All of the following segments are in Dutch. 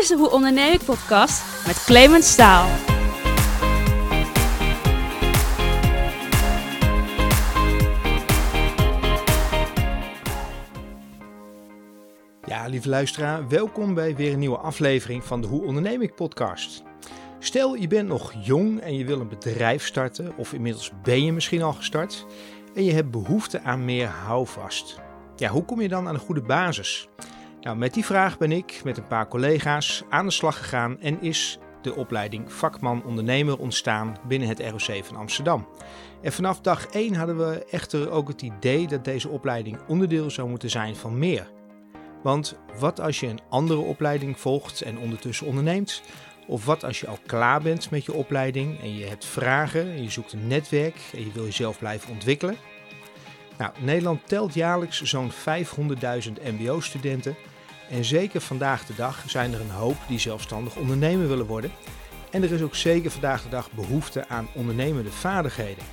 is de Hoe Onderneem ik podcast met Clemens Staal. Ja, lieve luisteraar, welkom bij weer een nieuwe aflevering van de Hoe Onderneem ik podcast. Stel, je bent nog jong en je wil een bedrijf starten, of inmiddels ben je misschien al gestart, en je hebt behoefte aan meer houvast. Ja, hoe kom je dan aan een goede basis? Nou, met die vraag ben ik met een paar collega's aan de slag gegaan en is de opleiding vakman ondernemer ontstaan binnen het ROC van Amsterdam. En vanaf dag 1 hadden we echter ook het idee dat deze opleiding onderdeel zou moeten zijn van meer. Want wat als je een andere opleiding volgt en ondertussen onderneemt? Of wat als je al klaar bent met je opleiding en je hebt vragen en je zoekt een netwerk en je wil jezelf blijven ontwikkelen? Nou, Nederland telt jaarlijks zo'n 500.000 MBO-studenten. En zeker vandaag de dag zijn er een hoop die zelfstandig ondernemer willen worden. En er is ook zeker vandaag de dag behoefte aan ondernemende vaardigheden.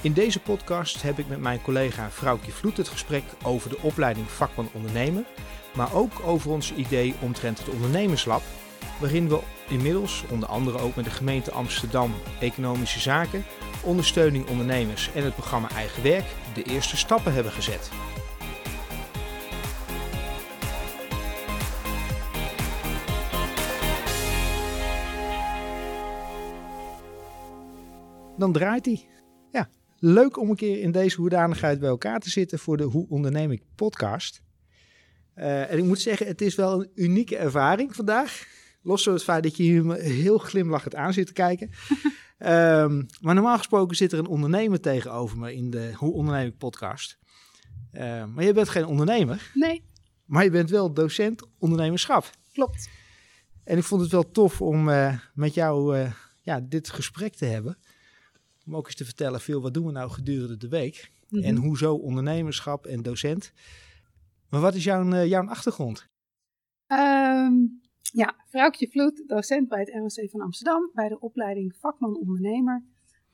In deze podcast heb ik met mijn collega Vrouwtje Vloed het gesprek over de opleiding vakman ondernemer, maar ook over ons idee omtrent het ondernemerslab, waarin we inmiddels onder andere ook met de gemeente Amsterdam Economische Zaken, Ondersteuning Ondernemers en het programma Eigen Werk de eerste stappen hebben gezet. Dan draait hij. Ja, leuk om een keer in deze hoedanigheid bij elkaar te zitten voor de Hoe Onderneem ik podcast. Uh, en ik moet zeggen, het is wel een unieke ervaring vandaag. Los van het feit dat je hier heel glimlachend aan zit te kijken. um, maar normaal gesproken zit er een ondernemer tegenover me in de Hoe Onderneem ik podcast. Uh, maar je bent geen ondernemer. Nee. Maar je bent wel docent ondernemerschap. Klopt. En ik vond het wel tof om uh, met jou uh, ja, dit gesprek te hebben. Om ook eens te vertellen, veel wat doen we nou gedurende de week? Mm -hmm. En hoezo ondernemerschap en docent? Maar wat is jouw, uh, jouw achtergrond? Um, ja, Vrouwtje Vloed, docent bij het ROC van Amsterdam, bij de opleiding vakman ondernemer.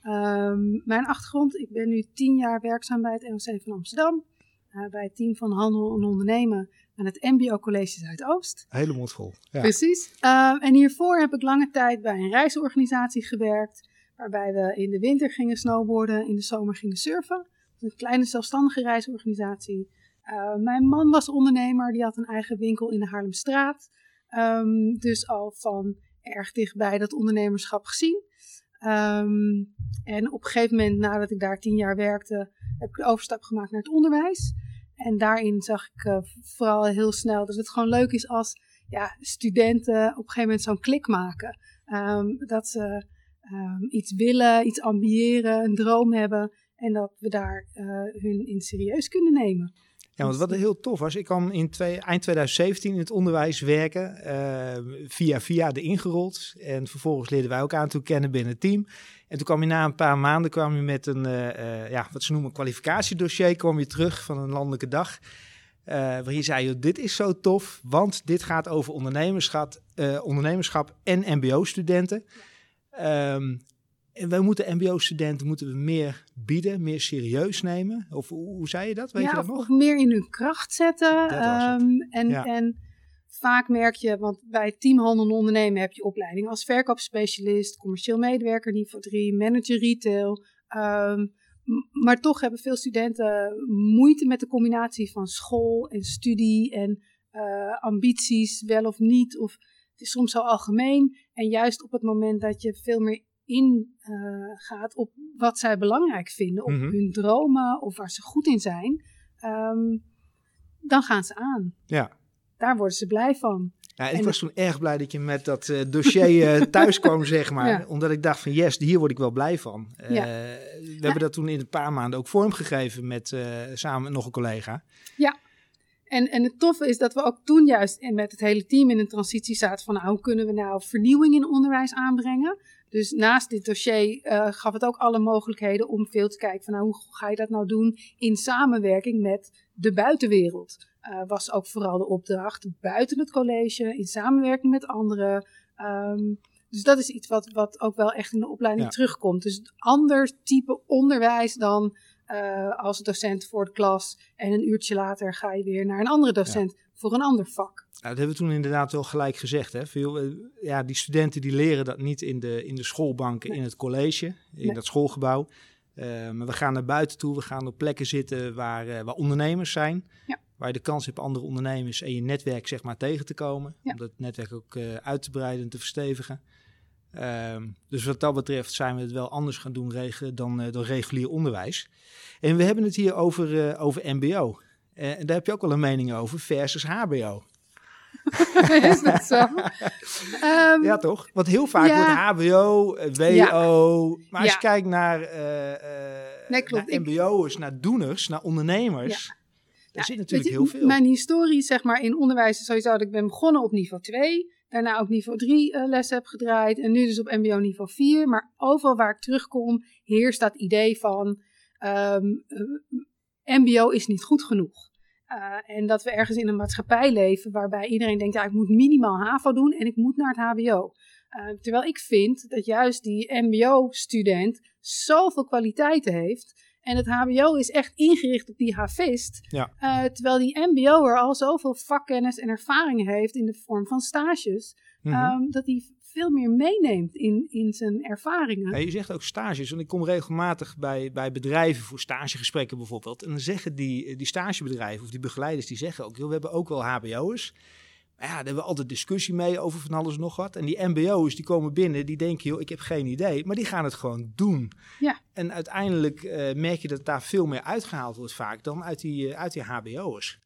Um, mijn achtergrond, ik ben nu tien jaar werkzaam bij het ROC van Amsterdam. Uh, bij het team van handel en ondernemen aan het MBO College Zuidoost. Hele mond vol. Ja. Precies. Uh, en hiervoor heb ik lange tijd bij een reisorganisatie gewerkt. Waarbij we in de winter gingen snowboarden, in de zomer gingen surfen. Een kleine zelfstandige reisorganisatie. Uh, mijn man was ondernemer, die had een eigen winkel in de Haarlemstraat. Um, dus al van erg dichtbij dat ondernemerschap gezien. Um, en op een gegeven moment, nadat ik daar tien jaar werkte, heb ik de overstap gemaakt naar het onderwijs. En daarin zag ik uh, vooral heel snel dat het gewoon leuk is als ja, studenten op een gegeven moment zo'n klik maken. Um, dat ze um, iets willen, iets ambiëren, een droom hebben. En dat we daar uh, hun in serieus kunnen nemen. Ja, want wat heel tof was, ik kwam in twee, eind 2017 in het onderwijs werken, uh, via via de ingerold. En vervolgens leerden wij elkaar toe kennen binnen het team. En toen kwam je na een paar maanden kwam je met een, uh, uh, ja, wat ze noemen een kwalificatiedossier, kwam je terug van een landelijke dag. waar je zei, dit is zo tof, want dit gaat over ondernemerschap, ondernemerschap en mbo-studenten. Um, en wij moeten mbo-studenten moeten we meer bieden, meer serieus nemen. Of hoe, zei je dat? Weet ja, je dat nog? Of meer in hun kracht zetten. Um, en, ja. en vaak merk je, want bij teamhandel en ondernemen heb je opleiding als verkoopspecialist, commercieel medewerker, niveau 3, manager retail. Um, maar toch hebben veel studenten moeite met de combinatie van school en studie en uh, ambities, wel of niet. Of het is soms zo algemeen. En juist op het moment dat je veel meer in uh, gaat op wat zij belangrijk vinden, op mm -hmm. hun dromen of waar ze goed in zijn, um, dan gaan ze aan. Ja. Daar worden ze blij van. Ja, ik en was toen erg blij dat je met dat uh, dossier uh, thuis kwam, zeg maar. Ja. Omdat ik dacht van, yes, hier word ik wel blij van. Ja. we hebben dat toen in een paar maanden ook vormgegeven met samen met nog een collega. Ja. En, en het toffe is dat we ook toen juist met het hele team in een transitie zaten van nou, hoe kunnen we nou vernieuwing in onderwijs aanbrengen. Dus naast dit dossier uh, gaf het ook alle mogelijkheden om veel te kijken van nou, hoe ga je dat nou doen in samenwerking met de buitenwereld. Uh, was ook vooral de opdracht buiten het college, in samenwerking met anderen. Um, dus dat is iets wat, wat ook wel echt in de opleiding ja. terugkomt. Dus ander type onderwijs dan uh, als docent voor de klas en een uurtje later ga je weer naar een andere docent ja. voor een ander vak. Nou, dat hebben we toen inderdaad wel gelijk gezegd. Hè? Veel, eh, ja, die studenten die leren dat niet in de, in de schoolbanken, Nee. in het college, in Nee. dat schoolgebouw. Eh, maar we gaan naar buiten toe, we gaan op plekken zitten waar, eh, waar ondernemers zijn. Ja. Waar je de kans hebt andere ondernemers en je netwerk zeg maar, tegen te komen. Ja. Om dat netwerk ook eh, uit te breiden en te verstevigen. Ehm, dus wat dat betreft zijn we het wel anders gaan doen dan, eh, dan regulier onderwijs. En we hebben het hier over, eh, over MBO. Eh, en daar heb je ook wel een mening over versus HBO. is dat zo? Ehm, Ja, toch? Want heel vaak Ja. wordt HBO, WO. Maar als Ja. je kijkt naar, Nee, klopt. naar MBO'ers, naar doeners, naar ondernemers. Daar zit natuurlijk je, heel veel. Mijn historie zeg maar, in onderwijs is sowieso dat ik ben begonnen op niveau 2. Daarna op niveau 3 eh, lessen heb gedraaid. En nu dus op mbo niveau 4. Maar overal waar ik terugkom heerst dat idee van... ehm, eh, mbo is niet goed genoeg. Eh, en dat we ergens in een maatschappij leven waarbij iedereen denkt... ja, ik moet minimaal HAVO doen en ik moet naar het hbo. Terwijl ik vind dat juist die mbo-student zoveel kwaliteiten heeft... En het HBO is echt ingericht op die havist. Ja. Eh, terwijl die MBO'er al zoveel vakkennis en ervaring heeft in de vorm van stages. Mhm. ehm, dat hij veel meer meeneemt in, in zijn ervaringen. Ja, je zegt ook stages, want ik kom regelmatig bij, bij bedrijven voor stagegesprekken bijvoorbeeld. En dan zeggen die, die stagebedrijven of die begeleiders, die zeggen ook, we hebben ook wel hbo'ers. Ja, daar hebben we altijd discussie mee over van alles en nog wat. En die mbo'ers die komen binnen, die denken, joh, ik heb geen idee. Maar die gaan het gewoon doen. Ja. En uiteindelijk eh, merk je dat daar veel meer uitgehaald wordt vaak dan uit die, eh, uit die hbo'ers.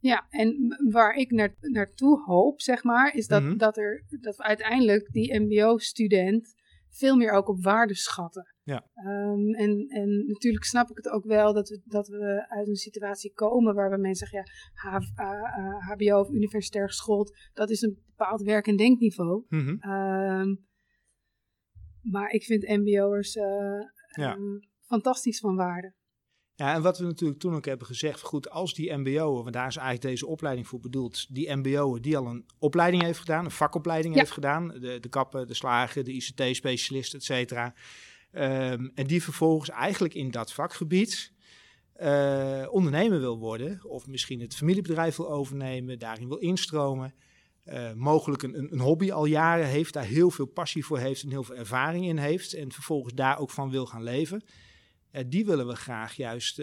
Ja, en waar ik naar, naartoe hoop, zeg maar, is dat, Mhm. dat, er, dat we uiteindelijk die MBO-student veel meer ook op waarde schatten. Ja. Ehm, en, en natuurlijk snap ik het ook wel dat we, dat we uit een situatie komen waarbij mensen zeggen, ja, HBO of universitair geschoold, dat is een bepaald werk- en denkniveau. Mhm. Ehm, maar ik vind MBO'ers eh, Ja. eh, fantastisch van waarde. Ja, en wat we natuurlijk toen ook hebben gezegd, goed, als die MBO'er, want daar is eigenlijk deze opleiding voor bedoeld, die MBO'er die al een opleiding heeft gedaan, een vakopleiding Ja. heeft gedaan, de, de kappen, de slagen, de ICT-specialist, et cetera, ehm, en die vervolgens eigenlijk in dat vakgebied eh, ondernemer wil worden, of misschien het familiebedrijf wil overnemen, daarin wil instromen, eh, mogelijk een, een, hobby al jaren heeft, daar heel veel passie voor heeft en heel veel ervaring in heeft, en vervolgens daar ook van wil gaan leven. Eh, die willen we graag juist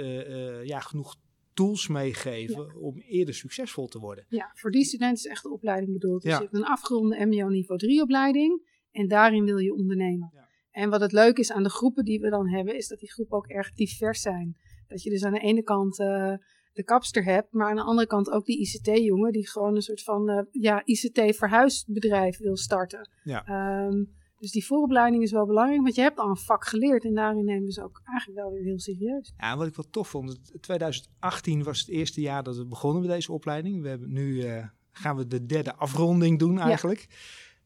ja, genoeg tools meegeven om eerder succesvol te worden. Ja, voor die student is echt de opleiding bedoeld. Dus Ja. je hebt een afgeronde MBO niveau 3 opleiding en daarin wil je ondernemen. Ja. En wat het leuke is aan de groepen die we dan hebben, is dat die groepen ook erg divers zijn. Dat je dus aan de ene kant eh, de kapster hebt, maar aan de andere kant ook die ICT-jongen die gewoon een soort van eh, ja, ICT-verhuisbedrijf wil starten. Ja. Ehm, dus die vooropleiding is wel belangrijk, want je hebt al een vak geleerd en daarin nemen ze ook eigenlijk wel weer heel serieus. Ja, wat ik wel tof vond, het- 2018 was het eerste jaar dat we begonnen met deze opleiding. We hebben nu eh, gaan we de derde afronding doen eigenlijk.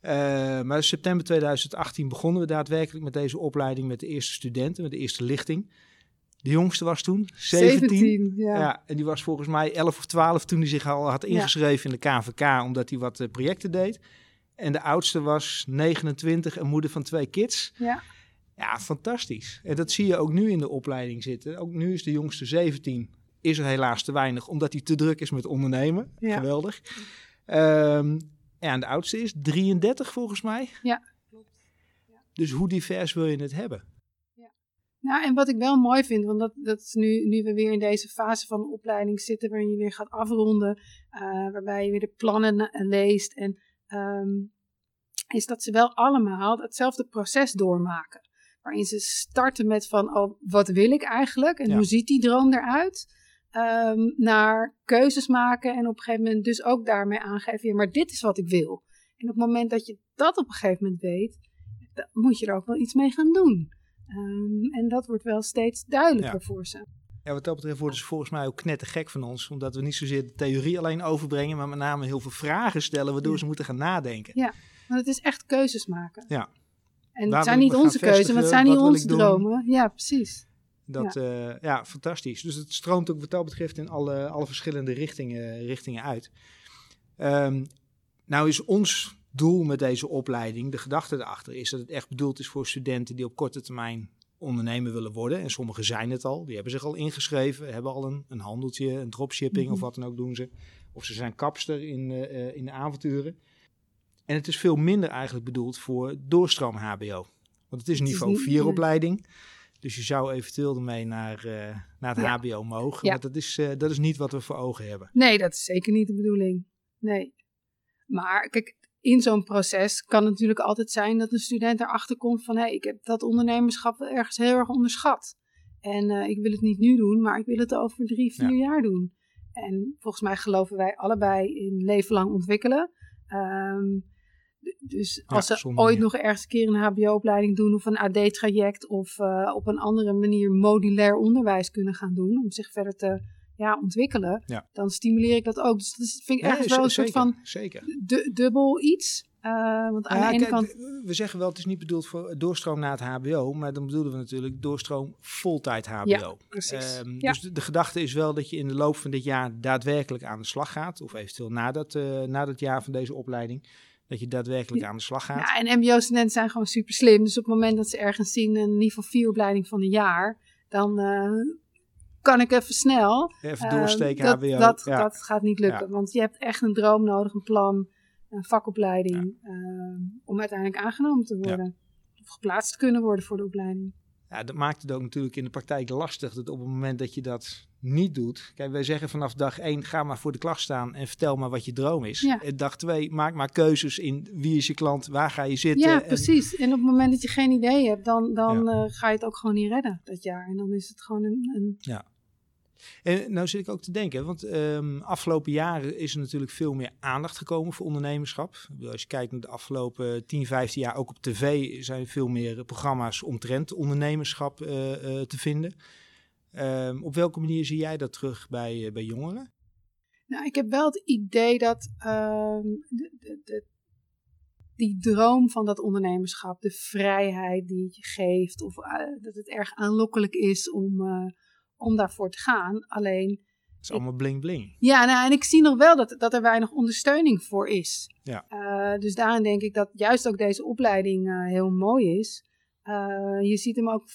Eh, maar in september 2018 begonnen we daadwerkelijk met deze opleiding met de eerste studenten, met de eerste lichting. De jongste was toen 17. ja. Ja. en die was volgens mij 11 of 12 toen hij zich al had Ja. ingeschreven in de KVK, omdat hij wat eh, projecten deed. En de oudste was 29 en moeder van twee kids. Ja. Ja, fantastisch. En dat zie je ook nu in de opleiding zitten. Ook nu is de jongste 17. Is er helaas te weinig, omdat hij te druk is met ondernemen. Ja. Geweldig. Ja, en de oudste is 33 volgens mij. Ja, klopt. Dus hoe divers wil je het hebben? Nou, en wat ik wel mooi vind, want dat, dat is nu, nu we weer in deze fase van de opleiding zitten, waarin je weer gaat afronden, eh, waarbij je weer de plannen leest, en, ehm, is dat ze wel allemaal hetzelfde proces doormaken. Waarin ze starten met van, oh, wat wil ik eigenlijk? En Ja. hoe ziet die droom eruit? Ehm, naar keuzes maken en op een gegeven moment dus ook daarmee aangeven, ja, maar dit is wat ik wil. En op het moment dat je dat op een gegeven moment weet, dan moet je er ook wel iets mee gaan doen. Ehm, en dat wordt wel steeds duidelijker Ja. voor ze. Ja, wat dat betreft worden ze volgens mij ook knettergek van ons. Omdat we niet zozeer de theorie alleen overbrengen, maar met name heel veel vragen stellen, waardoor Ja. ze moeten gaan nadenken. Ja. Want het is echt keuzes maken. Ja. En het zijn niet onze keuzes, want het zijn niet onze dromen. Ja, precies. Dat, ja. ja, fantastisch. Dus het stroomt ook wat dat betreft in alle, alle verschillende richtingen, richtingen uit. Ehm, nou is ons doel met deze opleiding, de gedachte erachter, is dat het echt bedoeld is voor studenten die op korte termijn ondernemer willen worden. En sommigen zijn het al, die hebben zich al ingeschreven, hebben al een, een handeltje, een dropshipping Mhm. of wat dan ook doen ze. Of ze zijn kapster in, uh, in de avonturen. En het is veel minder eigenlijk bedoeld voor doorstroom HBO. Want het is een niveau 4 opleiding. Dus je zou eventueel ermee naar, uh, naar het HBO mogen. Ja. Maar dat is, uh, dat is niet wat we voor ogen hebben. Nee, dat is zeker niet de bedoeling. Nee. Maar kijk, in zo'n proces kan het natuurlijk altijd zijn dat een student erachter komt van... hé, hey, ik heb dat ondernemerschap ergens heel erg onderschat. En uh, ik wil het niet nu doen, maar ik wil het over drie, vier jaar doen. En volgens mij geloven wij allebei in leven lang ontwikkelen. Um, dus als ze ooit nog ergens een keer een HBO-opleiding doen of een AD-traject of uh, op een andere manier modulair onderwijs kunnen gaan doen om zich verder te ja, ontwikkelen, ja. dan stimuleer ik dat ook. Dus dat vind ik ergens wel een soort van zeker. dubbel iets. Uh, want aan de ene kant... We zeggen wel, het is niet bedoeld voor doorstroom naar het HBO, maar dan bedoelen we natuurlijk doorstroom voltijd HBO. Ja, precies. Um, ja. Dus de, de, gedachte is wel dat je in de loop van dit jaar daadwerkelijk aan de slag gaat, of eventueel na dat, uh, na dat jaar van deze opleiding dat je daadwerkelijk aan de slag gaat. Ja, en mbo-studenten zijn gewoon super slim. Dus op het moment dat ze ergens zien een niveau 4 opleiding van een jaar, dan uh, kan ik even snel. Even doorsteken, uh, dat, HBO. Dat, ja. dat gaat niet lukken, want je hebt echt een droom nodig, een plan, een vakopleiding, ja. uh, om uiteindelijk aangenomen te worden. Of geplaatst te kunnen worden voor de opleiding. Ja, dat maakt het ook natuurlijk in de praktijk lastig. Dat op het moment dat je dat niet doet. Kijk, wij zeggen vanaf dag 1, ga maar voor de klas staan en vertel maar wat je droom is. Ja. Dag 2, maak maar keuzes in wie is je klant, waar ga je zitten. Ja, precies. En, op het moment dat je geen idee hebt, dan, dan ja. uh, ga je het ook gewoon niet redden dat jaar. En dan is het gewoon een... een... Ja. En nou zit ik ook te denken, want um, afgelopen jaren is er natuurlijk veel meer aandacht gekomen voor ondernemerschap. Als je kijkt naar de afgelopen 10, 15 jaar, ook op tv zijn veel meer programma's omtrent ondernemerschap uh, uh, te vinden. Um, op welke manier zie jij dat terug bij, uh, bij jongeren? Nou, ik heb wel het idee dat um, de, de, die droom van dat ondernemerschap, de vrijheid die het je geeft, of dat het erg aanlokkelijk is om, om daarvoor te gaan. Alleen. Het is allemaal bling bling. Ja, nou, en ik zie nog wel dat, dat er weinig ondersteuning voor is. Ja. Uh, dus daarin denk ik dat juist ook deze opleiding uh, heel mooi is. Uh, je ziet hem ook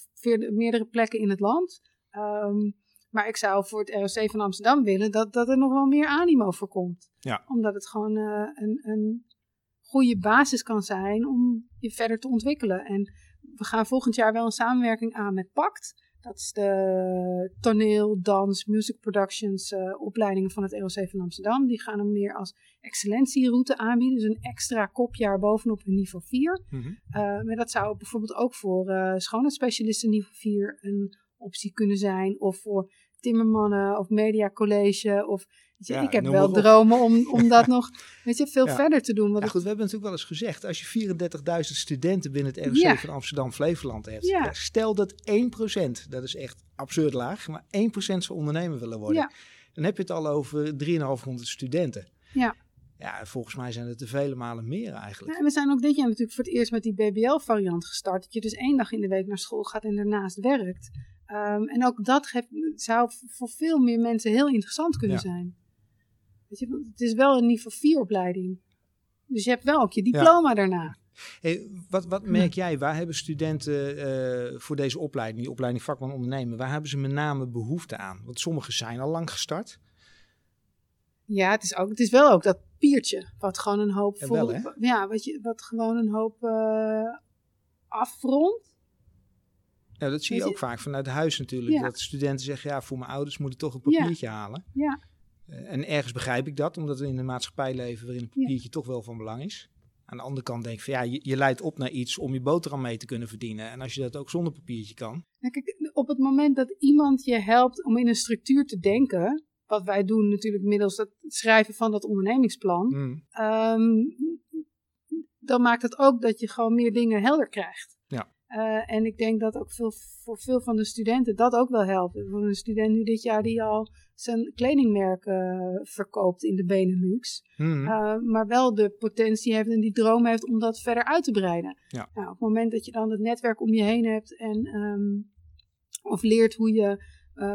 meerdere plekken in het land. Um, maar ik zou voor het ROC van Amsterdam willen dat, dat er nog wel meer animo voor komt. Ja. Omdat het gewoon een, een goede basis kan zijn om je verder te ontwikkelen. En we gaan volgend jaar wel een samenwerking aan met PACT. Dat is de toneel, dans, music productions uh, opleidingen van het ROC van Amsterdam. Die gaan hem meer als excellentieroute aanbieden. Dus een extra kopjaar bovenop hun niveau 4. Mm -hmm. uh, maar dat zou bijvoorbeeld ook voor uh, schoonheidsspecialisten niveau 4 een optie kunnen zijn. Of voor timmermannen of mediacollege. Of je, ja, ik heb wel dromen om, om dat nog weet je, veel ja. verder te doen. Ja, goed, we hebben natuurlijk wel eens gezegd, als je 34.000 studenten binnen het ROC van Amsterdam-Flevoland hebt. Stel dat 1%, dat is echt absurd laag, maar 1% zou ondernemer willen worden. Dan heb je het al over 3,500 studenten. Ja. Ja, volgens mij zijn het er vele malen meer eigenlijk. Ja, we zijn ook dit jaar natuurlijk voor het eerst met die BBL-variant gestart. Dat je dus één dag in de week naar school gaat en daarnaast werkt. Um, en ook dat geeft, zou voor veel meer mensen heel interessant kunnen ja. zijn. Weet je, het is wel een niveau 4 opleiding. Dus je hebt wel ook je diploma ja. daarna. Hey, wat, wat merk jij, waar hebben studenten uh, voor deze opleiding, die opleiding vakman ondernemen, waar hebben ze met name behoefte aan? Want sommigen zijn al lang gestart. Ja, het is, ook, het is wel ook dat piertje, wat gewoon een hoop... Ja, wel, vol, ja wat, je, wat gewoon een hoop uh, afrondt. Ja, dat zie je, je ook vaak vanuit huis natuurlijk. Ja. Dat studenten zeggen, ja, voor mijn ouders moet ik toch een papiertje ja. halen. Ja. Uh, en ergens begrijp ik dat, omdat we in een maatschappij leven waarin een papiertje ja. toch wel van belang is. Aan de andere kant denk ik van ja, je, je, leidt op naar iets om je boterham mee te kunnen verdienen. En als je dat ook zonder papiertje kan. Ja, kijk, op het moment dat iemand je helpt om in een structuur te denken, wat wij doen natuurlijk middels het schrijven van dat ondernemingsplan, mm. um, dan maakt het ook dat je gewoon meer dingen helder krijgt. Uh, en ik denk dat ook veel, voor veel van de studenten dat ook wel helpt. Voor een student nu dit jaar die al zijn kledingmerk uh, verkoopt in de Benelux. Mm. Uh, maar wel de potentie heeft en die droom heeft om dat verder uit te breiden. Ja. Nou, op het moment dat je dan het netwerk om je heen hebt en um, of leert hoe je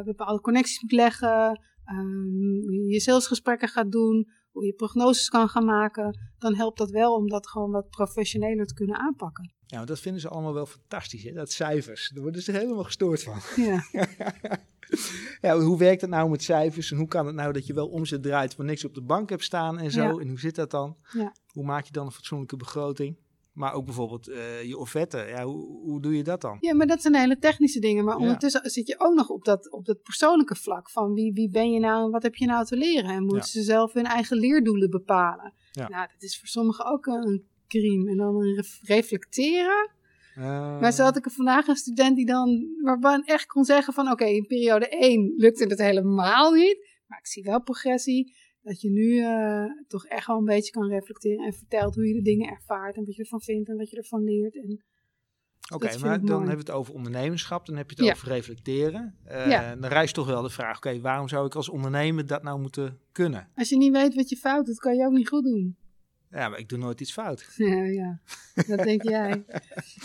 bepaalde connecties moet leggen, um, hoe je salesgesprekken gaat doen, hoe je prognoses kan gaan maken, dan helpt dat wel om dat gewoon wat professioneler te kunnen aanpakken. Ja, want dat vinden ze allemaal wel fantastisch, hè? dat cijfers. Daar worden ze er helemaal gestoord van. Ja. ja, hoe werkt het nou met cijfers en hoe kan het nou dat je wel omzet draait waar niks op de bank hebt staan en zo? Ja. En hoe zit dat dan? Ja. Hoe maak je dan een fatsoenlijke begroting? Maar ook bijvoorbeeld eh, je offerte, ja, hoe, hoe doe je dat dan? Ja, maar dat zijn hele technische dingen. Maar Ja. ondertussen zit je ook nog op dat, op dat persoonlijke vlak. Van wie, wie ben je nou en wat heb je nou te leren? En moeten Ja. ze zelf hun eigen leerdoelen bepalen? Ja. Nou, dat is voor sommigen ook een En dan reflecteren. Eh, Maar zo had ik er vandaag een student die dan, waarvan echt kon zeggen van... Oké, in periode 1 lukte het helemaal niet. Maar ik zie wel progressie. Dat je nu eh, toch echt wel een beetje kan reflecteren. En vertelt hoe je de dingen ervaart. En wat je ervan vindt en wat je ervan leert. En Oké, maar dan mooi. hebben we het over ondernemerschap, dan heb je het Ja. over reflecteren. Eh, Ja. Dan rijst toch wel de vraag, oké, waarom zou ik als ondernemer dat nou moeten kunnen? als je niet weet wat je fout doet, kan je ook niet goed doen. Ja, maar ik doe nooit iets fout. Ja, ja, dat denk jij.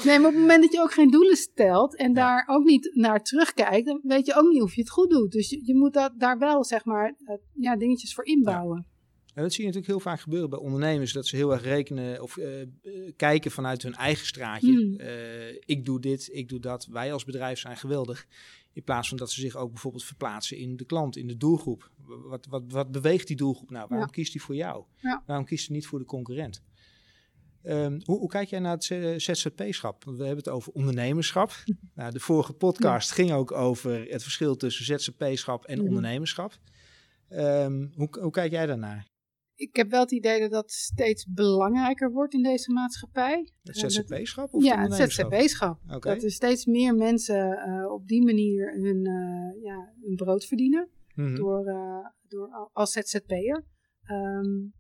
Nee, maar op het moment dat je ook geen doelen stelt en daar ook niet naar terugkijkt, dan weet je ook niet of je het goed doet. Dus je, je moet dat, daar wel, zeg maar, ja, dingetjes voor inbouwen. En dat zie je natuurlijk heel vaak gebeuren bij ondernemers, dat ze heel erg rekenen of eh, kijken vanuit hun eigen straatje. Hmm. Eh, ik doe dit, ik doe dat, wij als bedrijf zijn geweldig. In plaats van dat ze zich ook bijvoorbeeld verplaatsen in de klant, in de doelgroep. Wat, wat, wat beweegt die doelgroep nou? Waarom Ja. kiest die voor jou? Ja. Waarom kiest hij niet voor de concurrent? Ehm, hoe, hoe kijk jij naar het ZZP-schap? Want we hebben het over ondernemerschap. nou, de vorige podcast ging ook over het verschil tussen ZZP-schap en Mhm. ondernemerschap. Ehm, hoe, hoe kijk jij daarnaar? Ik heb wel het idee dat dat steeds belangrijker wordt in deze maatschappij. Het dat- ZZP-schap of ja, het? ZZP-schap. Dat er steeds meer mensen eh, op die manier hun, eh, ja, hun brood verdienen. Mhm. door, eh, door al- als ZZP'er. Ehm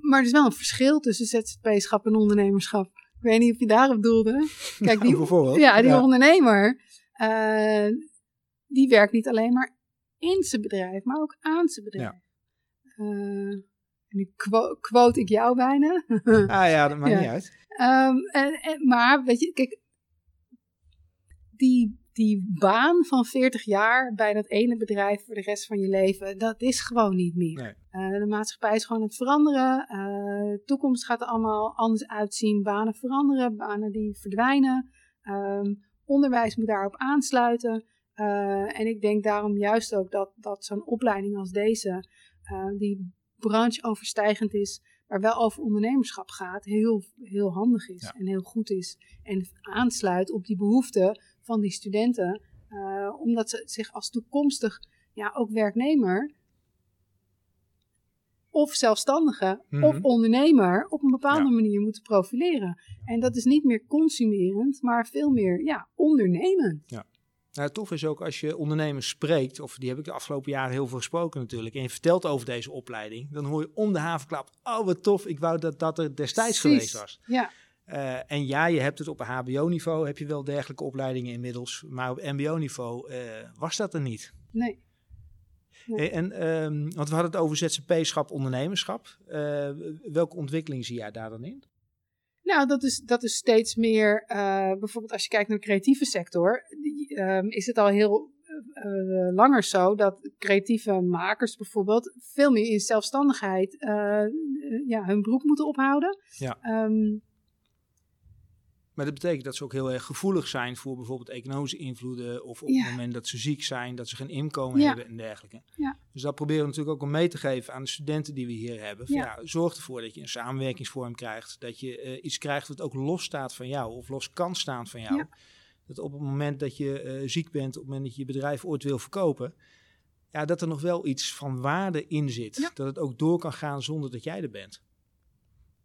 maar er is wel een verschil tussen ZZP-schap en ondernemerschap. Ik weet niet of je daarop doelde. Kijk, die, Nou, bijvoorbeeld. ja, die Ja. ondernemer, eh, die werkt niet alleen maar in zijn bedrijf, maar ook aan zijn bedrijf. Eh, en nu quo- quote ik jou bijna. Ah ja, dat maakt Ja. niet uit. Ehm, en, en- maar weet je, kijk, die, die baan van 40 jaar bij dat ene bedrijf voor de rest van je leven, dat is gewoon niet meer. Nee. Eh, de maatschappij is gewoon aan het veranderen. Eh, de toekomst gaat er allemaal anders uitzien. Banen veranderen, banen die verdwijnen. Ehm, onderwijs moet daarop aansluiten. Eh, en ik denk daarom juist ook dat, dat zo'n opleiding als deze, die brancheoverstijgend is, maar wel over ondernemerschap gaat, heel, heel handig is Ja. en heel goed is. En aansluit op die behoeften van die studenten, eh, omdat ze zich als toekomstig ja, ook werknemer of zelfstandige Mhm. of ondernemer op een bepaalde Ja. manier moeten profileren. En dat is niet meer consumerend, maar veel meer ja, ondernemend. Nou, tof is ook als je ondernemers spreekt, of die heb ik de afgelopen jaren heel veel gesproken natuurlijk, en je vertelt over deze opleiding, dan hoor je om de havenklap, oh wat tof, ik wou dat dat er destijds Precies. geweest was. Ja, Eh, en ja, je hebt het op hbo-niveau, heb je wel dergelijke opleidingen inmiddels, maar op mbo-niveau eh, was dat er niet. nee. Eh, En, ehm, want we hadden het over ZZP-schap, ondernemerschap. Welke ontwikkeling zie jij daar dan in? Nou, dat is, dat is steeds meer, bijvoorbeeld als je kijkt naar de creatieve sector, die, ehm, is het al heel langer zo dat creatieve makers bijvoorbeeld veel meer in zelfstandigheid ja, hun broek moeten ophouden. Ja. Ehm, Maar dat betekent dat ze ook heel erg gevoelig zijn voor bijvoorbeeld economische invloeden. Of op Ja. het moment dat ze ziek zijn, dat ze geen inkomen Ja. hebben en dergelijke. Ja. Dus dat proberen we natuurlijk ook om mee te geven aan de studenten die we hier hebben. Van, Ja. zorg ervoor dat je een samenwerkingsvorm krijgt. Dat je eh, iets krijgt wat ook los staat van jou of los kan staan van jou. Dat op het moment dat je eh, ziek bent, op het moment dat je je bedrijf ooit wil verkopen. Ja, dat er nog wel iets van waarde in zit. Dat het ook door kan gaan zonder dat jij er bent.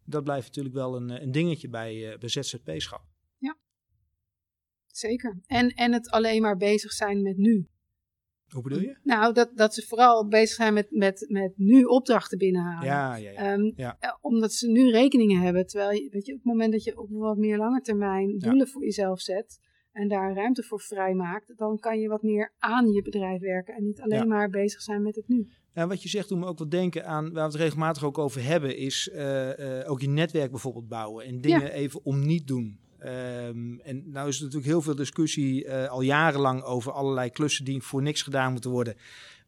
Dat blijft natuurlijk wel een, eh, een dingetje bij, eh bij ZZP-schap. zeker. En, en het alleen maar bezig zijn met nu. Hoe bedoel je? Nou, dat, dat ze vooral bezig zijn met, met, met nu opdrachten binnenhalen. Ja, ja, ja. Ehm, Ja. eh, omdat ze nu rekeningen hebben. Terwijl je, weet je, op het moment dat je op wat meer lange termijn Ja. doelen voor jezelf zet. En daar ruimte voor vrijmaakt. Dan kan je wat meer aan je bedrijf werken. En niet alleen Ja. maar bezig zijn met het nu. En wat je zegt doet me ook wat denken aan, waar we het regelmatig ook over hebben, is eh, eh, ook je netwerk bijvoorbeeld bouwen en dingen even om niet doen. Ehm, en nou is er natuurlijk heel veel discussie eh, al jarenlang over allerlei klussen die voor niks gedaan moeten worden.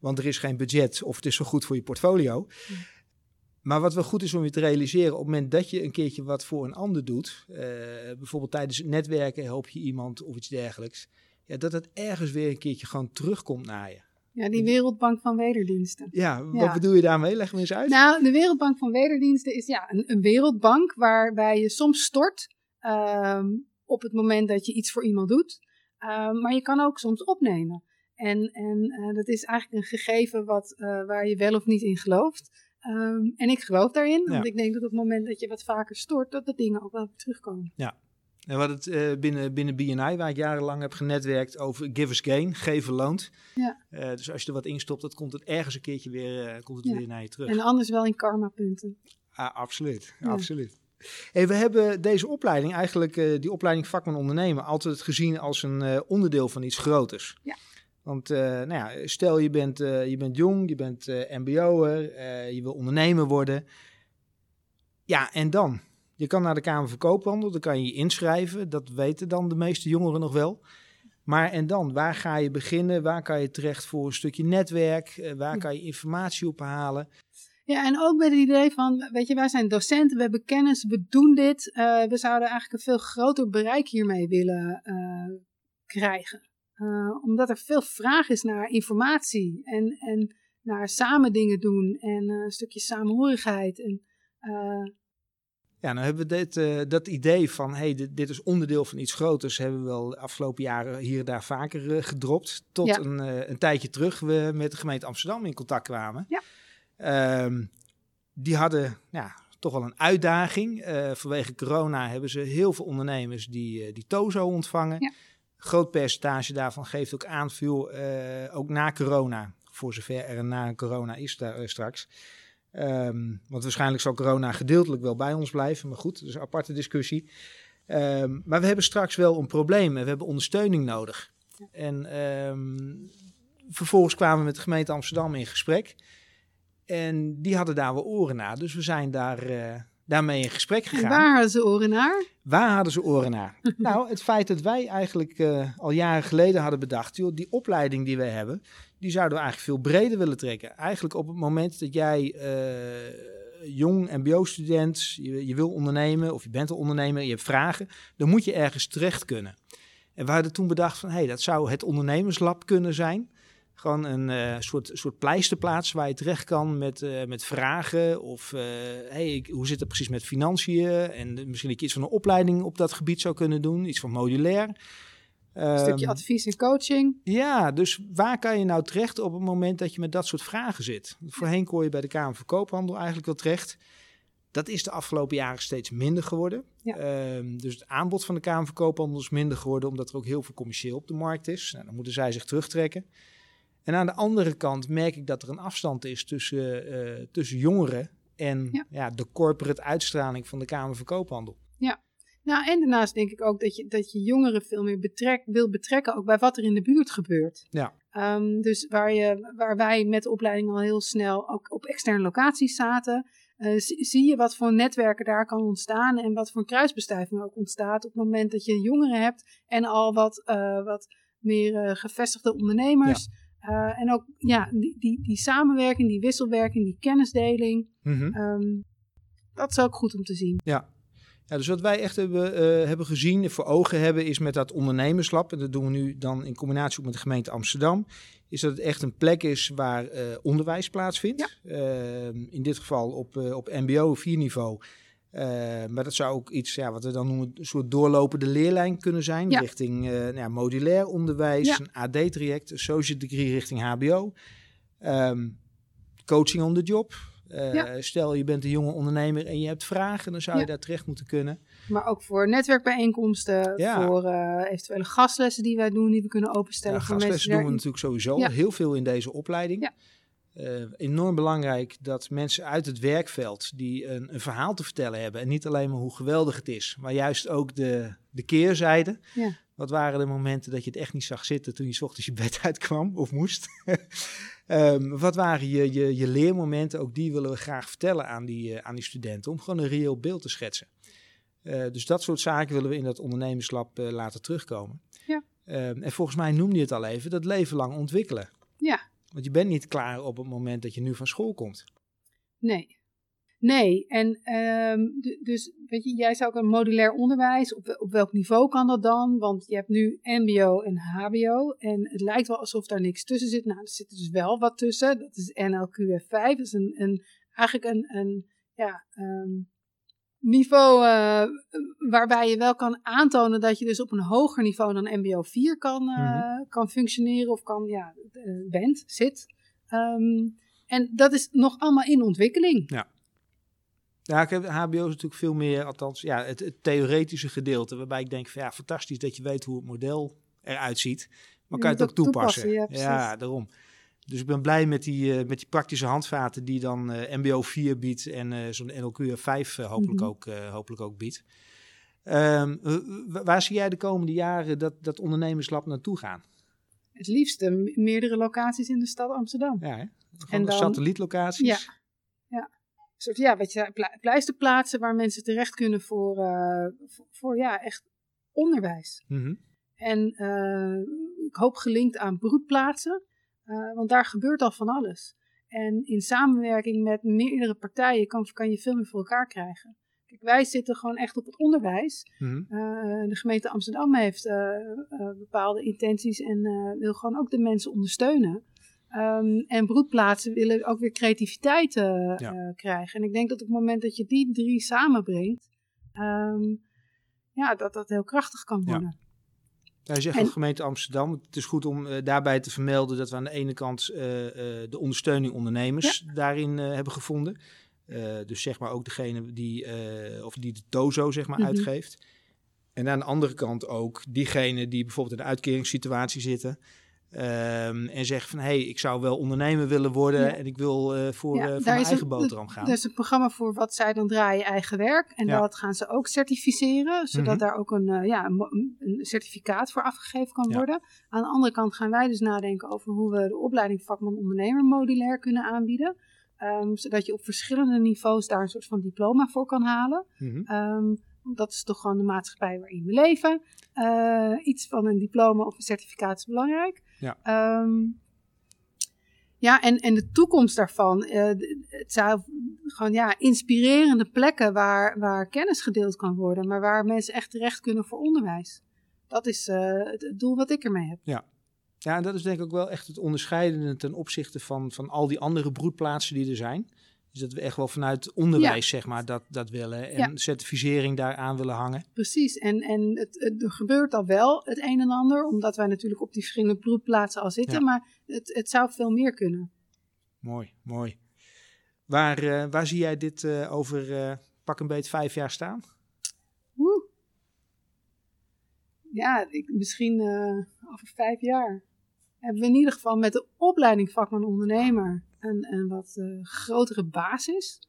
Want er is geen budget of het is zo goed voor je portfolio. Maar wat wel goed is om je te realiseren, op het moment dat je een keertje wat voor een ander doet, eh, bijvoorbeeld tijdens het netwerken help je iemand of iets dergelijks, ja, dat het ergens weer een keertje gewoon terugkomt naar je. Ja, die Wereldbank van Wederdiensten. Ja, wat Ja. bedoel je daarmee? Leg me eens uit. Nou, de Wereldbank van Wederdiensten is ja, een, een wereldbank waarbij je soms stort ehm, op het moment dat je iets voor iemand doet. Ehm, maar je kan ook soms opnemen. En, en eh, dat is eigenlijk een gegeven wat, eh, waar je wel of niet in gelooft. Ehm, en ik geloof daarin, want Ja. ik denk dat op het moment dat je wat vaker stort, dat de dingen ook wel terugkomen. En wat het eh, binnen, binnen BNI, waar ik jarenlang heb genetwerkt over givers gain, geven loont. Ja. Eh, dus als je er wat in stopt, dan komt het ergens een keertje weer, eh, komt het Ja. weer naar je terug. En anders wel in karma-punten. Ah, absoluut, Ja. absoluut. Hey, we hebben deze opleiding, eigenlijk die opleiding vakman ondernemen, altijd gezien als een onderdeel van iets groters. Ja. Want eh, nou ja, stel je bent, eh, je bent jong, je bent eh mbo'er, je wil ondernemer worden. Ja, en dan? Je kan naar de Kamer van Koophandel, dan kan je je inschrijven. Dat weten dan de meeste jongeren nog wel. Maar en dan? Waar ga je beginnen? Waar kan je terecht voor een stukje netwerk? Waar kan je informatie ophalen? Ja, en ook met het idee van, weet je, wij zijn docenten, we hebben kennis, we doen dit. we zouden eigenlijk een veel groter bereik hiermee willen krijgen. Eh, omdat er veel vraag is naar informatie en, en naar samen dingen doen en eh, een stukje samenhorigheid. En, eh, Ja, nou hebben we dit, dat idee van, hey, dit, dit is onderdeel van iets groters, hebben we wel de afgelopen jaren hier en daar vaker gedropt. Tot Ja. een, een tijdje terug we met de gemeente Amsterdam in contact kwamen. Ja. Ehm, die hadden ja, toch wel een uitdaging. Vanwege corona hebben ze heel veel ondernemers die, die TOZO ontvangen. Ja. Groot percentage daarvan geeft ook aan, eh, ook na corona, voor zover er na corona is daar, eh, straks. Ehm, want waarschijnlijk zal corona gedeeltelijk wel bij ons blijven. Maar goed, is een aparte discussie. Ehm, maar we hebben straks wel een probleem en we hebben ondersteuning nodig. En ehm, vervolgens kwamen we met de gemeente Amsterdam in gesprek. En die hadden daar wel oren naar. Dus we zijn daar, eh, daarmee in gesprek gegaan. waar hadden ze oren naar? Waar hadden ze oren naar? nou, het feit dat wij eigenlijk eh, al jaren geleden hadden bedacht, joh, die opleiding die wij hebben, die zouden we eigenlijk veel breder willen trekken. Eigenlijk op het moment dat jij eh, jong mbo-student, je, je wil ondernemen of je bent een ondernemer, je hebt vragen, dan moet je ergens terecht kunnen. En we hadden toen bedacht van, hé, hey, dat zou het ondernemerslab kunnen zijn. Gewoon een eh, soort, soort pleisterplaats waar je terecht kan met, eh, met vragen. Of eh, hey, ik- hoe zit het precies met financiën? En misschien dat je iets van een opleiding op dat gebied zou kunnen doen. Iets van modulair. Een stukje Ehm, advies en coaching. ja, dus waar kan je nou terecht op het moment dat je met dat soort vragen zit? Voorheen kon je bij de Kamer van Koophandel eigenlijk wel terecht. Dat is de afgelopen jaren steeds minder geworden. Ja. Ehm, dus het aanbod van de Kamer van Koophandel is minder geworden, omdat er ook heel veel commercieel op de markt is. Nou, dan moeten zij zich terugtrekken. En aan de andere kant merk ik dat er een afstand is tussen, eh, tussen jongeren en Ja. ja. de corporate uitstraling van de Kamer van Koophandel. Nou, en daarnaast denk ik ook dat je, dat je jongeren veel meer betrek, wil betrekken, ook bij wat er in de buurt gebeurt. Ja. Ehm, dus waar, je, waar wij met de opleiding al heel snel ook op externe locaties zaten, eh, zie, zie je wat voor netwerken daar kan ontstaan en wat voor kruisbestuiving ook ontstaat op het moment dat je jongeren hebt en al wat, eh, wat meer gevestigde ondernemers. Eh, en ook ja, die, die, die samenwerking, die wisselwerking, die kennisdeling, Mhm. ehm, dat is ook goed om te zien. Ja. ja, dus wat wij echt hebben, eh, hebben gezien, voor ogen hebben, is met dat ondernemerslab, en dat doen we nu dan in combinatie ook met de gemeente Amsterdam, is dat het echt een plek is waar eh, onderwijs plaatsvindt. Ehm, in dit geval op, op mbo 4 niveau. Eh, maar dat zou ook iets, ja, wat we dan noemen, een soort doorlopende leerlijn kunnen zijn. Ja. Richting eh, nou ja, modulair onderwijs, Ja. een AD-traject, een associate degree richting HBO. Ehm, coaching on the job. Eh. Stel, je bent een jonge ondernemer en je hebt vragen, dan zou je daar terecht moeten kunnen. Maar ook voor netwerkbijeenkomsten, voor eventuele gastlessen die wij doen, die we kunnen openstellen Ja, voor mensen. gastlessen doen we natuurlijk sowieso. Heel veel in deze opleiding. Ja. Eh, enorm belangrijk dat mensen uit het werkveld die een, een verhaal te vertellen hebben. En niet alleen maar hoe geweldig het is, maar juist ook de, de keerzijde. Ja. Wat waren de momenten dat je het echt niet zag zitten toen je 's ochtends je bed uitkwam of moest? Ehm, wat waren je, je, je leermomenten? Ook die willen we graag vertellen aan die, eh, aan die studenten om gewoon een reëel beeld te schetsen. Eh, dus dat soort zaken willen we in dat ondernemerslab laten terugkomen. Ja. Ehm, en volgens mij noemde je het al even, dat leven lang ontwikkelen. Ja. Want je bent niet klaar op het moment dat je nu van school komt. Nee. Nee, en ehm, dus weet je, jij zou ook een modulair onderwijs, op, op welk niveau kan dat dan? Want je hebt nu MBO en HBO en het lijkt wel alsof daar niks tussen zit. Nou, er zit dus wel wat tussen. Dat is NLQF5, dat is een, een, eigenlijk een, een ja, ehm, niveau eh, waarbij je wel kan aantonen dat je dus op een hoger niveau dan MBO 4 kan, eh, Mhm. kan functioneren of kan, ja, eh, bent, zit. Ehm, en dat is nog allemaal in ontwikkeling. Ja, ik heb, HBO is natuurlijk veel meer, althans, ja, het, het theoretische gedeelte. Waarbij ik denk van ja, fantastisch dat je weet hoe het model eruit ziet. Maar Je kan je het ook toepassen? toepassen, ja, daarom. Dus ik ben blij met die, eh, met die praktische handvaten die dan eh, MBO 4 biedt en eh, zo'n NLQ 5 eh, hopelijk, Mhm. ook, hopelijk ook biedt. Ehm, eh, wa- waar zie jij de komende jaren dat, dat ondernemerslab naartoe gaan? Het liefste meerdere locaties in de stad Amsterdam. Ja, hè? En dan- satellietlocaties? Ja. ja. Een soort, ja, weet je, pla- pleisterplaatsen waar mensen terecht kunnen voor, voor, voor, ja, echt onderwijs. Mhm. En ik hoop gelinkt aan broedplaatsen, eh, want daar gebeurt al van alles. En in samenwerking met meerdere partijen kan, kan je veel meer voor elkaar krijgen. Kijk, wij zitten gewoon echt op het onderwijs. Mhm. Eh, de gemeente Amsterdam heeft eh, bepaalde intenties en wil gewoon ook de mensen ondersteunen. Ehm, en broedplaatsen willen ook weer creativiteit Ja. krijgen. En ik denk dat op het moment dat je die drie samenbrengt, ehm, ja, dat dat heel krachtig kan Ja. Hij zegt En- gemeente Amsterdam. Het is goed om eh, daarbij te vermelden dat we aan de ene kant eh, eh, de ondersteuning ondernemers daarin hebben gevonden. Dus zeg maar ook degene die, of die de Tozo zeg maar Mhm. uitgeeft. En aan de andere kant ook diegenen die bijvoorbeeld in een uitkeringssituatie zitten. Ehm, en zeggen van, hé, hey, ik zou wel ondernemer willen worden Ja. en ik wil eh, voor, Ja, eh, voor mijn eigen een- boterham gaan. Er is een programma voor wat zij dan draaien eigen werk. En Ja. dat gaan ze ook certificeren, zodat Mhm. daar ook een, eh, ja, een, certificaat voor afgegeven kan worden. Aan de andere kant gaan wij dus nadenken over hoe we de opleiding vakman ondernemer modulair kunnen aanbieden. Ehm, zodat je op verschillende niveaus daar een soort van diploma voor kan halen. Want dat is toch gewoon de maatschappij waarin we leven. Iets van een diploma of een certificaat is belangrijk. Ja. Ehm, ja, en, en de toekomst daarvan. eh, het zou gewoon ja, inspirerende plekken waar, waar kennis gedeeld kan worden. Maar waar mensen echt terecht kunnen voor onderwijs. Dat is eh, het, doel wat ik ermee heb. Ja, en dat is denk ik ook wel echt het onderscheidende ten opzichte van, van al die andere broedplaatsen die er zijn. Dus dat we echt wel vanuit onderwijs, zeg maar, dat, dat willen. En Ja. certificering daaraan willen hangen. Precies, en, en het, het- er gebeurt al wel het een en ander, omdat wij natuurlijk op die verschillende broedplaatsen al zitten, Ja. maar het, het zou veel meer kunnen. Mooi, mooi. Waar, eh, waar zie jij dit eh, over eh, pak een beet vijf jaar staan? Woe. Ja, ik, misschien over vijf jaar hebben we in ieder geval met de opleiding vakman ondernemer een, een wat eh, grotere basis,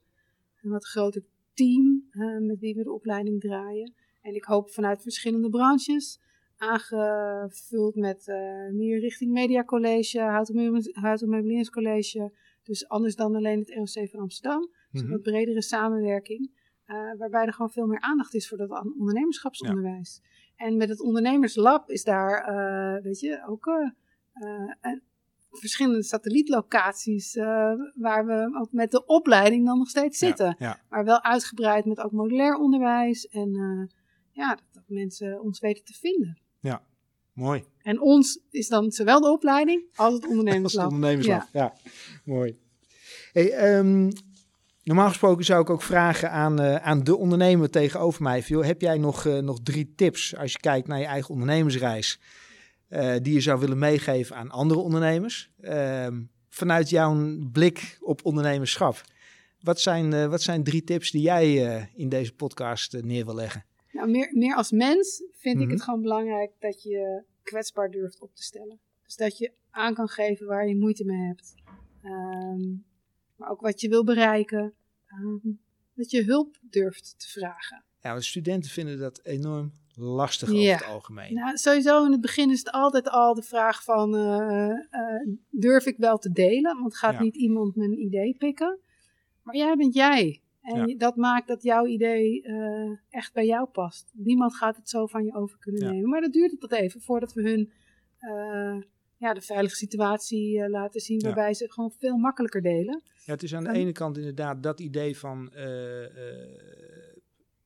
een wat groter team eh, met wie we de opleiding draaien. En ik hoop vanuit verschillende branches, aangevuld met eh, meer richting Media College, Houten Meubelingscollege, dus anders dan alleen het ROC van Amsterdam. Dus een Mhm. wat bredere samenwerking. eh, waarbij er gewoon veel meer aandacht is voor dat ondernemerschapsonderwijs. En met het ondernemerslab is daar, weet je, ook een- verschillende satellietlocaties. eh, waar we ook met de opleiding dan nog steeds zitten. Ja, ja. Maar wel uitgebreid met ook modulair onderwijs. En eh, ja, dat, dat mensen ons weten te vinden. mooi. En ons is dan zowel de opleiding als het Dat was het ondernemerslab. ondernemerslab. Ja. mooi. Hey, ehm, normaal gesproken zou ik ook vragen aan, eh, aan de ondernemer tegenover mij. joh, heb jij nog, nog drie tips als je kijkt naar je eigen ondernemersreis? Eh, die je zou willen meegeven aan andere ondernemers? Ehm, vanuit jouw blik op ondernemerschap. Wat zijn, eh, wat zijn drie tips die jij eh, in deze podcast neer wil leggen? Nou, meer, meer als mens vind ik Mhm. het gewoon belangrijk dat je kwetsbaar durft op te stellen. Dus dat je aan kan geven waar je moeite mee hebt. Ehm, maar ook wat je wil bereiken. Ehm, dat je hulp durft te vragen. Ja, want studenten vinden dat enorm lastig Ja. over het algemeen. Nou, sowieso in het begin is het altijd al de vraag van... eh, eh, durf ik wel te delen? Want gaat Ja. niet iemand mijn idee pikken? Maar jij bent jij. En Ja. dat maakt dat jouw idee eh, echt bij jou past. Niemand gaat het zo van je over kunnen nemen. Maar dat duurt tot even voordat we hun ja, de veilige situatie laten zien. Ja. Waarbij ze gewoon veel makkelijker delen. Ja, het is aan de En- ene kant inderdaad dat idee van...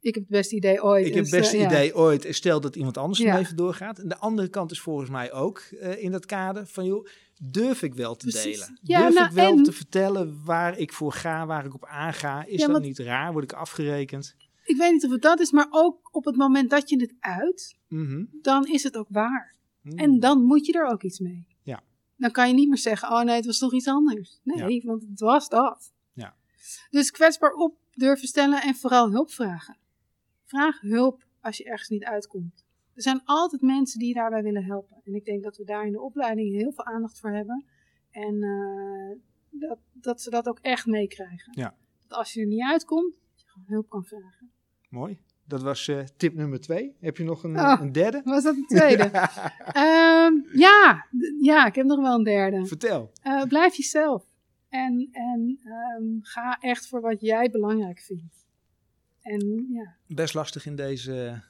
Ik heb het beste idee ooit. ik heb het dus, beste eh, ja. idee ooit, stel dat iemand anders Ja. even doorgaat. En de andere kant is volgens mij ook eh, in dat kader van, joh, durf ik wel te Precies. delen? Ja, durf nou, ik wel en- te vertellen waar ik voor ga, waar ik op aanga? Is dat want- niet raar? Word ik afgerekend? Ik weet niet of het dat is, maar ook op het moment dat je het uit, Mhm. dan is het ook waar. Mm. En dan moet je er ook iets mee. Ja. Dan kan je niet meer zeggen, oh nee, het was toch iets anders. Nee, want het was dat. Ja. Dus kwetsbaar op durven stellen en vooral hulp vragen. Vraag hulp als je ergens niet uitkomt. Er zijn altijd mensen die je daarbij willen helpen. En ik denk dat we daar in de opleiding heel veel aandacht voor hebben. En eh, dat, dat ze dat ook echt meekrijgen. Ja. Dat als je er niet uitkomt, dat je gewoon hulp kan vragen. Mooi. Dat was eh, tip nummer twee. Heb je nog een, Oh. een derde? Was dat de tweede? Ehm, ja, ja, ik heb nog wel een derde. Vertel. Eh, blijf jezelf. En, en ehm, ga echt voor wat jij belangrijk vindt. En ja, Best lastig in deze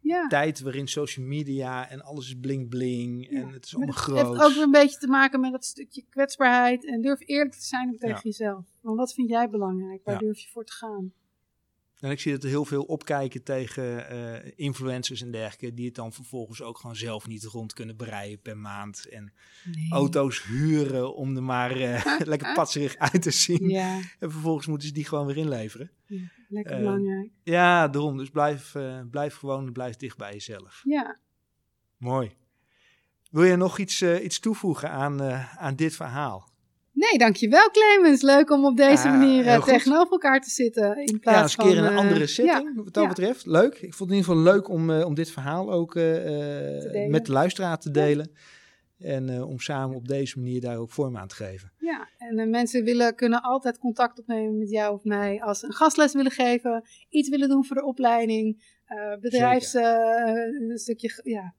ja. tijd waarin social media en alles is bling bling en het is allemaal het groot. heeft ook weer een beetje te maken met dat stukje kwetsbaarheid. En durf eerlijk te zijn ook tegen jezelf. Want wat vind jij belangrijk? Waar durf je voor te gaan? En ik zie dat er heel veel opkijken tegen eh, influencers en dergelijke, die het dan vervolgens ook gewoon zelf niet rond kunnen breien per maand. En Nee. auto's huren om er maar eh, lekker patserig uit te zien. Ja, En vervolgens moeten ze die gewoon weer inleveren. ja, lekker Eh, belangrijk. Ja, daarom. Dus blijf, blijf gewoon, blijf dicht bij jezelf. Ja. Mooi. Wil je nog iets, iets toevoegen aan, aan dit verhaal? Nee, dankjewel Clemens. Leuk om op deze Ja, manier eh, tegenover elkaar te zitten. In Ja, plaats eens een keer in een eh, andere setting, ja, wat dat ja. betreft. Leuk. Ik vond het in ieder geval leuk om, eh, om dit verhaal ook met de luisteraar te delen. En om samen op deze manier daar ook vorm aan te geven. Ja, en mensen willen, kunnen altijd contact opnemen met jou of mij als ze een gastles willen geven, iets willen doen voor de opleiding, eh bedrijfs, een stukje, ja,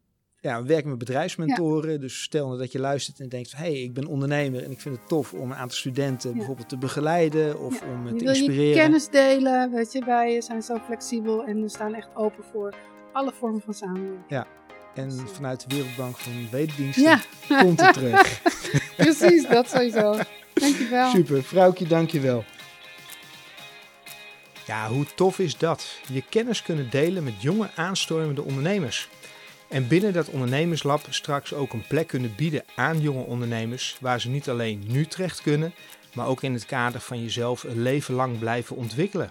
Ja, we werken met bedrijfsmentoren. Dus stel nou dat je luistert en denkt hé, hey, ik ben ondernemer en ik vind het tof om een aantal studenten Ja. bijvoorbeeld te begeleiden of Ja, om je te wil je inspireren. kennis delen, weet je, wij zijn zo flexibel en we staan echt open voor alle vormen van samenwerking. En vanuit de Wereldbank van Wederdiensten Ja, komt het terug. precies, dat sowieso. Dankjewel. Super, vrouwtje, dankjewel. Ja, hoe tof is dat? Je kennis kunnen delen met jonge aanstormende ondernemers. En binnen dat ondernemerslab straks ook een plek kunnen bieden aan jonge ondernemers, waar ze niet alleen nu terecht kunnen, maar ook in het kader van jezelf een leven lang blijven ontwikkelen.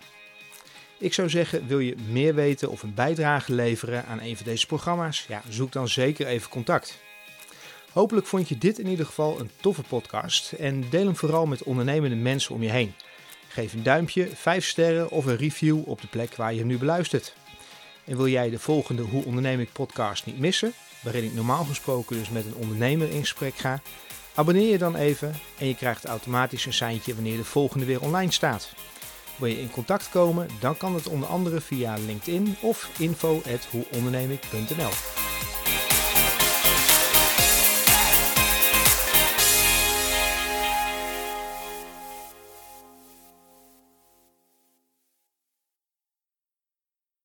Ik zou zeggen, wil je meer weten of een bijdrage leveren aan een van deze programma's? Ja, zoek dan zeker even contact. Hopelijk vond je dit in ieder geval een toffe podcast en deel hem vooral met ondernemende mensen om je heen. Geef een duimpje, 5 sterren of een review op de plek waar je hem nu beluistert. En wil jij de volgende Hoe Onderneem ik podcast niet missen, waarin ik normaal gesproken dus met een ondernemer in gesprek ga, abonneer je dan even en je krijgt automatisch een seintje wanneer de volgende weer online staat. Wil je in contact komen, dan kan het onder andere via LinkedIn of info@hoeondernemik.nl.